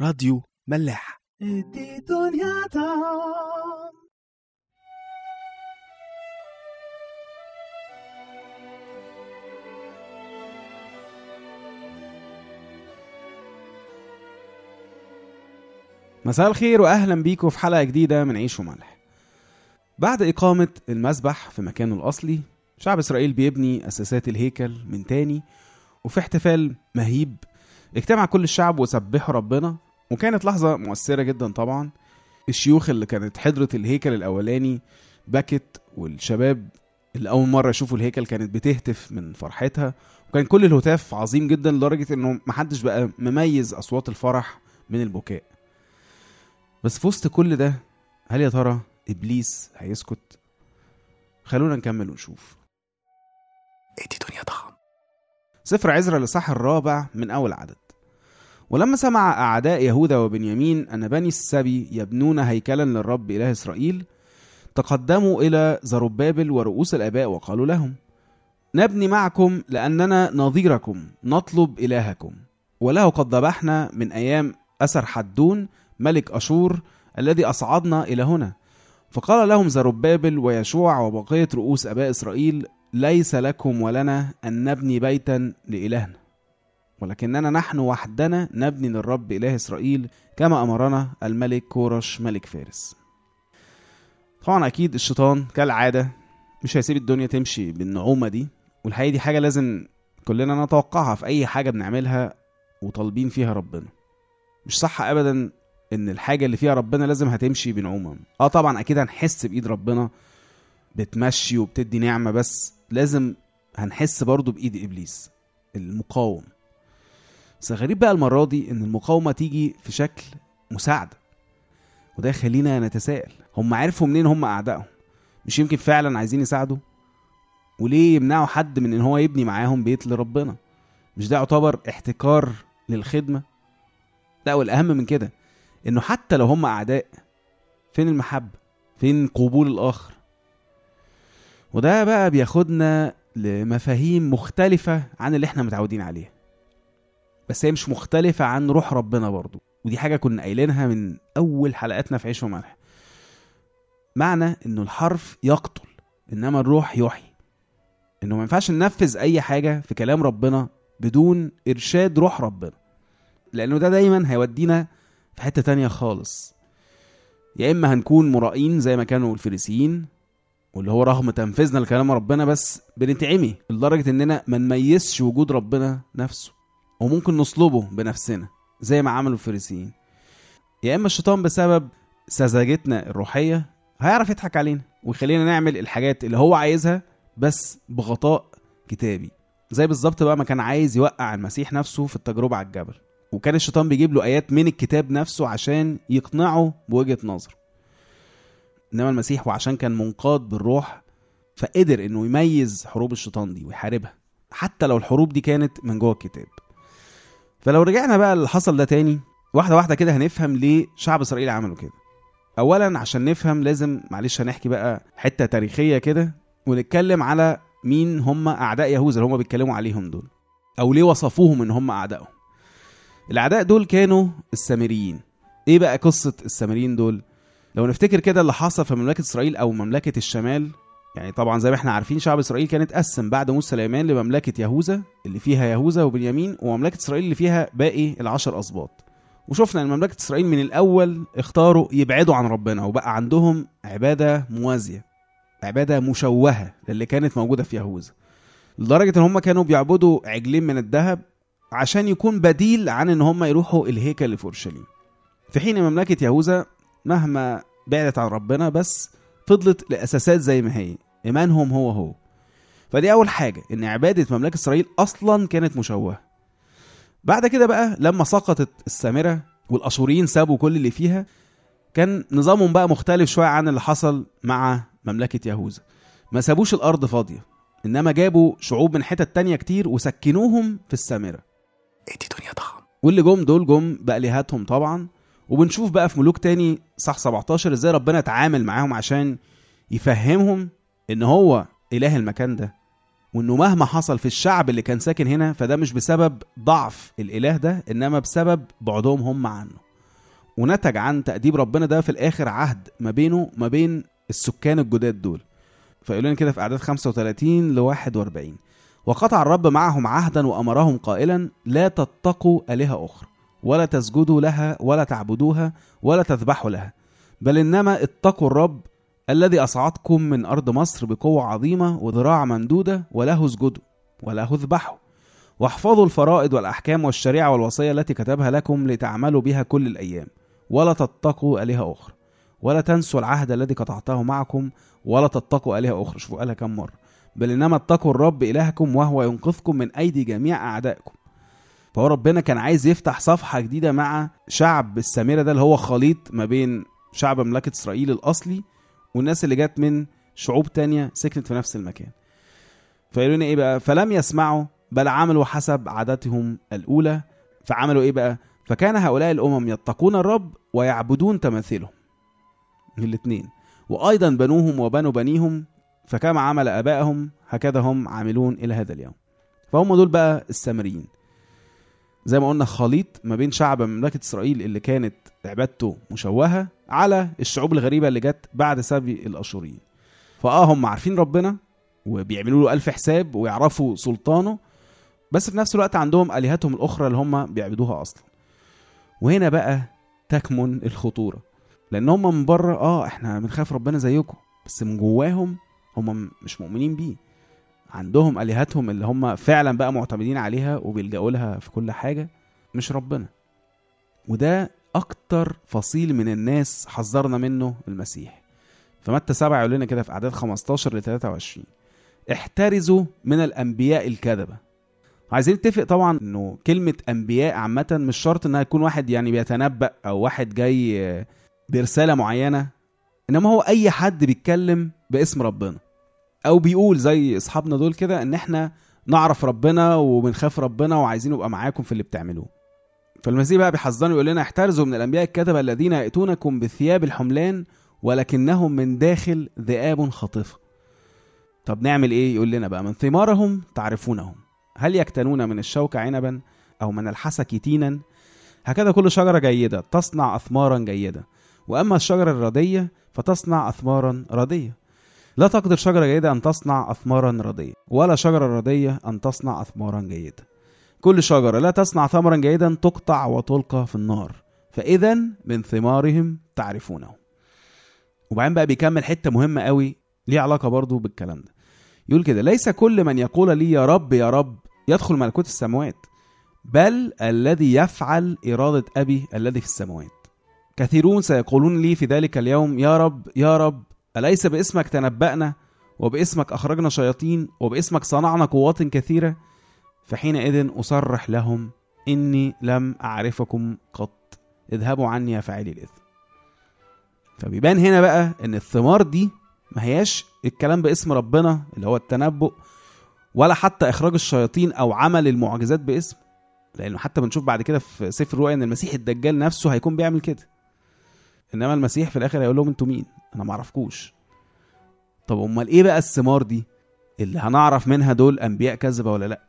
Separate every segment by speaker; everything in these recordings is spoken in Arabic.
Speaker 1: راديو ملاح.
Speaker 2: مساء الخير واهلا بيكم في حلقة جديدة من عيش وملح. بعد إقامة المسبح في مكانه الأصلي شعب إسرائيل بيبني أساسات الهيكل من تاني وفي احتفال مهيب اجتمع كل الشعب وسبحوا ربنا وكانت لحظة مؤثرة جدا طبعا. الشيوخ اللي كانت حضرت الهيكل الأولاني بكت والشباب اللي أول مرة يشوفوا الهيكل كانت بتهتف من فرحتها. وكان كل الهتاف عظيم جدا لدرجة إنه محدش بقى مميز أصوات الفرح من البكاء. بس في وسط كل ده هل يا ترى إبليس هيسكت؟ خلونا نكمل ونشوف.
Speaker 1: إدي دنيا طعم
Speaker 2: سفر عزرا لصح الرابع من أول عدد. ولما سمع أعداء يهوذا وبنيامين أن بني السبي يبنون هيكلا للرب إله إسرائيل تقدموا إلى زربابل ورؤوس الآباء وقالوا لهم نبني معكم لأننا نظيركم نطلب إلهكم. وله قد ذبحنا من أيام أسر حدون ملك أشور الذي أصعدنا إلى هنا. فقال لهم زربابل ويشوع وبقية رؤوس أباء إسرائيل ليس لكم ولنا أن نبني بيتا لإلهنا. ولكننا نحن وحدنا نبني للرب إله إسرائيل كما أمرنا الملك كورش ملك فارس. طبعا أكيد الشيطان كالعادة مش هيسيب الدنيا تمشي بالنعومة دي والحقيقة دي حاجة لازم كلنا نتوقعها في أي حاجة بنعملها وطالبين فيها ربنا. مش صح أبدا إن الحاجة اللي فيها ربنا لازم هتمشي بنعومة. آه طبعا أكيد هنحس بإيد ربنا بتمشي وبتدي نعمة بس لازم هنحس برضو بإيد إبليس المقاوم. بس غريب بقى المرة دي إن المقاومة تيجي في شكل مساعدة وده يخلينا نتساءل. هم عرفوا منين هم أعدائهم؟ مش يمكن فعلا عايزين يساعدوا؟ وليه يمنعوا حد من إن هو يبني معاهم بيت لربنا؟ مش ده يعتبر احتكار للخدمة؟ لا والأهم من كده إنه حتى لو هم أعداء فين المحبة؟ فين قبول الآخر؟ وده بقى بياخدنا لمفاهيم مختلفة عن اللي إحنا متعودين عليها. بس هي مش مختلفة عن روح ربنا برضو. ودي حاجة كنا قايلينها من أول حلقاتنا في عيش وملح. معنى إنه الحرف يقتل إنما الروح يحيي. إنه ما ينفعش ننفذ أي حاجة في كلام ربنا بدون إرشاد روح ربنا. لأنه ده دايما هيودينا في حتة تانية خالص. يا إما هنكون مرائين زي ما كانوا الفريسيين واللي هو رغم تنفيذنا لكلام ربنا بس بنتعمي لدرجة إننا ما نميزش وجود ربنا نفسه. وممكن نصلبه بنفسنا زي ما عملوا الفريسيين. يا إما الشيطان بسبب سذاجتنا الروحية هيعرف يضحك علينا ويخلينا نعمل الحاجات اللي هو عايزها بس بغطاء كتابي. زي بالظبط بقى ما كان عايز يوقع المسيح نفسه في التجربة على الجبل. وكان الشيطان بيجيب له آيات من الكتاب نفسه عشان يقنعه بوجهة نظره إنما المسيح وعشان كان منقاد بالروح فقدر إنه يميز حروب الشيطان دي ويحاربها. حتى لو الحروب دي كانت من جوه الكتاب. فلو رجعنا بقى اللي حصل ده تاني واحدة واحدة كده هنفهم ليه شعب إسرائيل عملوا كده. اولا عشان نفهم لازم معلش هنحكي بقى حتة تاريخية كده ونتكلم على مين هم أعداء يهوذا اللي هم بيتكلموا عليهم دول أو ليه وصفوهم إن هم اعدائهم الأعداء دول كانوا السامريين. إيه بقى قصة السامريين دول؟ لو نفتكر كده اللي حصل في مملكة إسرائيل أو مملكة الشمال يعني طبعا زي ما إحنا عارفين شعب إسرائيل كان اتقسم بعد موسى سليمان لمملكة يهوذا اللي فيها يهوذا وبنيامين ومملكة إسرائيل اللي فيها باقي العشر أسباط وشفنا إن مملكة إسرائيل من الأول اختاروا يبعدوا عن ربنا وبقى عندهم عبادة موازية عبادة مشوهة للي كانت موجودة في يهوذا. لدرجة إن هم كانوا بيعبدوا عجلين من الذهب عشان يكون بديل عن إن هم يروحوا الهيكل في اورشليم في حين مملكة يهوذا مهما بعدت عن ربنا بس فضلت الاساسات زي ما هي. ايمانهم هو هو. فدي أول حاجة إن عبادة مملكة إسرائيل أصلا كانت مشوهة. بعد كده بقى لما سقطت السامرة والأشوريين سابوا كل اللي فيها كان نظامهم بقى مختلف شوية عن اللي حصل مع مملكة يهوذا. ما سابوش الأرض فاضية إنما جابوا شعوب من حتت تانية كتير وسكنوهم في السامرة.
Speaker 1: ادي دنيا طعم
Speaker 2: واللي جم دول جم بآلهتهم طبعا. وبنشوف بقى في ملوك تاني صح 17 إزاي ربنا اتعامل معاهم عشان يفهمهم ان هو إله المكان ده وإنه مهما حصل في الشعب اللي كان ساكن هنا فده مش بسبب ضعف الإله ده إنما بسبب بعدهم هم عنه. ونتج عن تأديب ربنا ده في الآخر عهد ما بينه ما بين السكان الجداد دول. فيقول لنا كده في أعداد 35 ل 41 وقطع الرب معهم عهدا وأمرهم قائلا لا تتقوا آلهة أخرى. ولا تسجدوا لها ولا تعبدوها ولا تذبحوا لها. بل إنما اتقوا الرب الذي أصعدكم من أرض مصر بقوة عظيمة وذراع ممدودة وله اسجدوا وله اذبحوا. واحفظوا الفرائض والأحكام والشريعة والوصية التي كتبها لكم لتعملوا بها كل الأيام. ولا تتقوا آلهة أخرى. ولا تنسوا العهد الذي قطعته معكم. ولا تتقوا آلهة أخرى. شوفوا قالها كم مرة. بل إنما اتقوا الرب إلهكم وهو ينقذكم من أيدي جميع أعدائكم. فهو ربنا كان عايز يفتح صفحة جديدة مع شعب السامرة ده اللي هو خليط ما بين شعب مملكة إسرائيل الأصلي والناس اللي جت من شعوب تانية سكنت في نفس المكان. فيقولوا لنا إيه بقى؟ فلم يسمعوا بل عملوا حسب عاداتهم الأولى. فعملوا إيه بقى؟ فكان هؤلاء الأمم يتقون الرب ويعبدون تماثيلهم. الاثنين وأيضا بنوهم وبنو بنيهم. فكما عمل آبائهم هكذا هم عاملون إلى هذا اليوم. فهم دول بقى السامريين. زي ما قلنا خليط ما بين شعب مملكة إسرائيل اللي كانت عبادته مشوهة على الشعوب الغريبة اللي جت بعد سبي الأشوريين. فآه هم عارفين ربنا وبيعملوا له ألف حساب ويعرفوا سلطانه بس في نفس الوقت عندهم آلهتهم الأخرى اللي هم بيعبدوها أصلا. وهنا بقى تكمن الخطورة. لأن هم من بره آه إحنا بنخاف ربنا زيكم بس من جواهم هم مش مؤمنين بيه. عندهم آلهتهم اللي هم فعلا بقى معتمدين عليها وبيلجأوا لها في كل حاجة مش ربنا. وده أكتر فصيل من الناس حذرنا منه المسيح. فمتى سبعة يقول لنا كده في أعداد 15 ل 23 احترزوا من الأنبياء الكذبة. عايزين نتفق طبعا إنه كلمة أنبياء عامة مش شرط إنها يكون واحد يعني بيتنبأ أو واحد جاي برسالة معينة إنما هو أي حد بيتكلم باسم ربنا. أو بيقول زي أصحابنا دول كده إن إحنا نعرف ربنا وبنخاف ربنا وعايزين نبقى معاكم في اللي بتعملوه. فالمسيح بقى بيحذرنا يقول لنا احترزوا من الأنبياء الكذبه الذين يأتونكم بثياب الحملان ولكنهم من داخل ذئاب خاطفة. طب نعمل إيه؟ يقول لنا بقى من ثمارهم تعرفونهم. هل يكتنون من الشوك عنبا أو من الحسك تينا هكذا كل شجرة جيدة تصنع اثمارا جيدة. وأما الشجرة الرديه فتصنع اثمارا رديه لا تقدر شجرة جيدة أن تصنع أثمارا ردية ولا شجرة ردية أن تصنع أثمارا جيدة. كل شجرة لا تصنع ثمرا جيدا تقطع وتلقى في النار فإذا من ثمارهم تعرفونه. وبعدين بقى بيكمل حتة مهمة قوي ليه علاقة برضو بالكلام ده. يقول كده ليس كل من يقول لي يا رب يا رب يدخل ملكوت السماوات بل الذي يفعل إرادة أبي الذي في السماوات. كثيرون سيقولون لي في ذلك اليوم يا رب يا رب. أليس باسمك تنبأنا وباسمك أخرجنا شياطين وباسمك صنعنا قوات كثيرة؟ فحينئذ أصرح لهم إني لم أعرفكم قط. اذهبوا عني يا فاعلي الإثم. فبيبان هنا بقى إن الثمار دي ما هياش الكلام باسم ربنا اللي هو التنبؤ ولا حتى إخراج الشياطين أو عمل المعجزات باسم. لأنه حتى بنشوف بعد كده في سفر الرؤيا إن المسيح الدجال نفسه هيكون بيعمل كده. إنما المسيح في الآخر هيقول لهم أنتوا مين؟ أنا ما أعرفكوش. طب أمال إيه بقى الثمار دي؟ اللي هنعرف منها دول أنبياء كذبة ولا لأ؟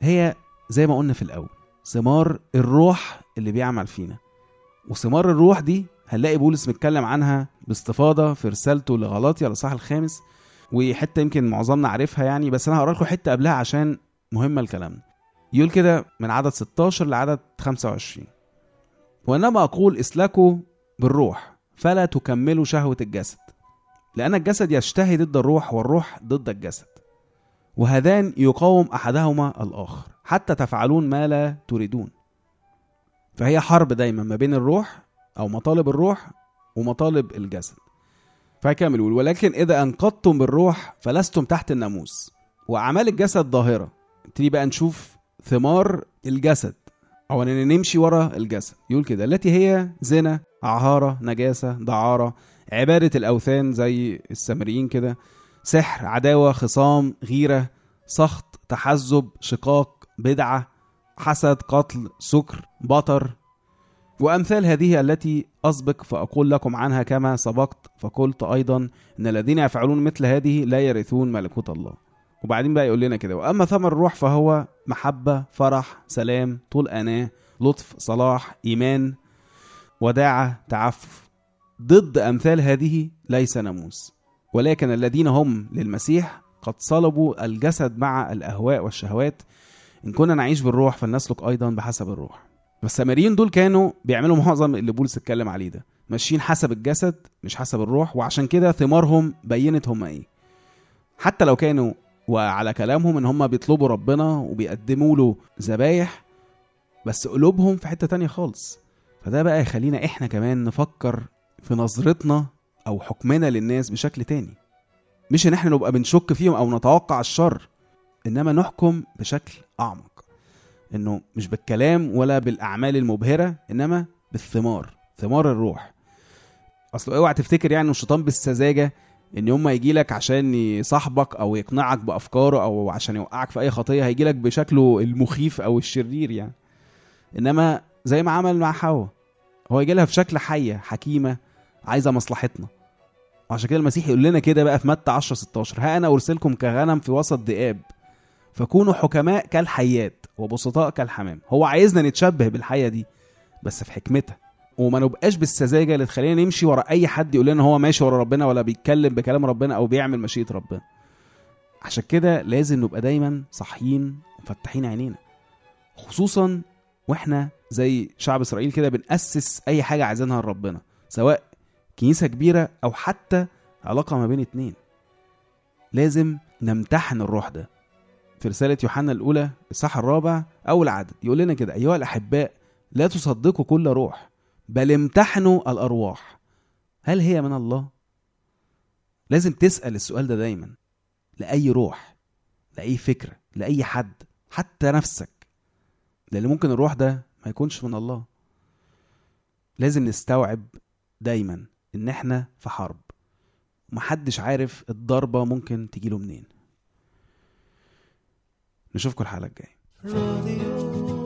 Speaker 2: هي زي ما قلنا في الأول ثمار الروح اللي بيعمل فينا. وثمار الروح دي هنلاقي بولس متكلم عنها باستفاضة في رسالته لغلاطيا الاصحاح الخامس وحتة يمكن معظمنا عارفها يعني بس أنا هقرا لكم حتة قبلها عشان مهمه الكلام. يقول كده من عدد 16 لعدد 25 وإنما أقول إسلكوا بالروح فلا تكملوا شهوة الجسد لأن الجسد يشتهي ضد الروح والروح ضد الجسد وهذان يقاوم أحدهما الآخر حتى تفعلون ما لا تريدون. فهي حرب دايما ما بين الروح أو مطالب الروح ومطالب الجسد. يقول ولكن إذا أنقضتم بالروح فلستم تحت الناموس وأعمال الجسد ظاهرة. نبتدي بقى نشوف ثمار الجسد. أو أننا نمشي ورا الجسد. يقول كده التي هي زنا عهارة نجاسة دعارة عبادة الأوثان زي السامريين كده سحر عداوة خصام غيرة سخط تحزب شقاق بدعة حسد قتل سكر بطر. وأمثال هذه التي أسبق فأقول لكم عنها كما سبقت فقلت أيضا إن الذين يفعلون مثل هذه لا يرثون ملكوت الله. وبعدين بقى يقول لنا كده وأما ثمر الروح فهو محبة فرح سلام طول أناة لطف صلاح إيمان وداعة تعفف. ضد أمثال هذه ليس ناموس ولكن الذين هم للمسيح قد صلبوا الجسد مع الأهواء والشهوات. إن كنا نعيش بالروح فلنسلك أيضا بحسب الروح. فالسامريين دول كانوا بيعملوا معظم اللي بولس اتكلم عليه ده ماشيين حسب الجسد مش حسب الروح وعشان كده ثمارهم بينت هم إيه. حتى لو كانوا وعلى كلامهم إن هم بيطلبوا ربنا وبيقدموا له ذبايح بس قلوبهم في حتة تانية خالص. فده بقى يخلينا إحنا كمان نفكر في نظرتنا أو حكمنا للناس بشكل تاني. مش إن إحنا نبقى بنشك فيهم أو نتوقع الشر إنما نحكم بشكل أعمق. إنه مش بالكلام ولا بالأعمال المبهرة إنما بالثمار ثمار الروح. أصل أوعى تفتكر يعني الشيطان بالسذاجة إن يوم ما يجي لك عشان يصاحبك أو يقنعك بأفكاره أو عشان يوقعك في أي خطية هيجي لك بشكله المخيف أو الشرير يعني. إنما زي ما عمل مع حواء هو يجي لها في شكل حية حكيمة عايزة مصلحتنا. وعشان كده المسيح يقول لنا كده بقى في متى 10 16 ها أنا أرسلكم كغنم في وسط ذئاب فكونوا حكماء كالحيات وبسطاء كالحمام. هو عايزنا نتشبه بالحيه دي بس في حكمتها. وما نبقاش بالسذاجة اللي تخلينا نمشي ورا أي حد يقول لنا هو ماشي ورا ربنا ولا بيتكلم بكلام ربنا أو بيعمل مشيئة ربنا. عشان كده لازم نبقى دايما صاحيين ومفتحين عينينا. خصوصا وإحنا زي شعب إسرائيل كده بنأسس أي حاجة عايزينها لربنا سواء كنيسة كبيرة أو حتى علاقة ما بين اتنين. لازم نمتحن الروح ده. في رسالة يوحنا الأولى الصح الرابع اول عدد يقول لنا كده أيها الأحباء لا تصدقوا كل روح. بل امتحنوا الأرواح. هل هي من الله؟ لازم تسأل السؤال ده دايما لأي روح لأي فكره لأي حد حتى نفسك. لأن ممكن الروح ده ما يكونش من الله. لازم نستوعب دايما إن إحنا في حرب. ومحدش عارف الضربة ممكن تجيله منين. نشوفكم الحلقة الجاية.
Speaker 3: راديو.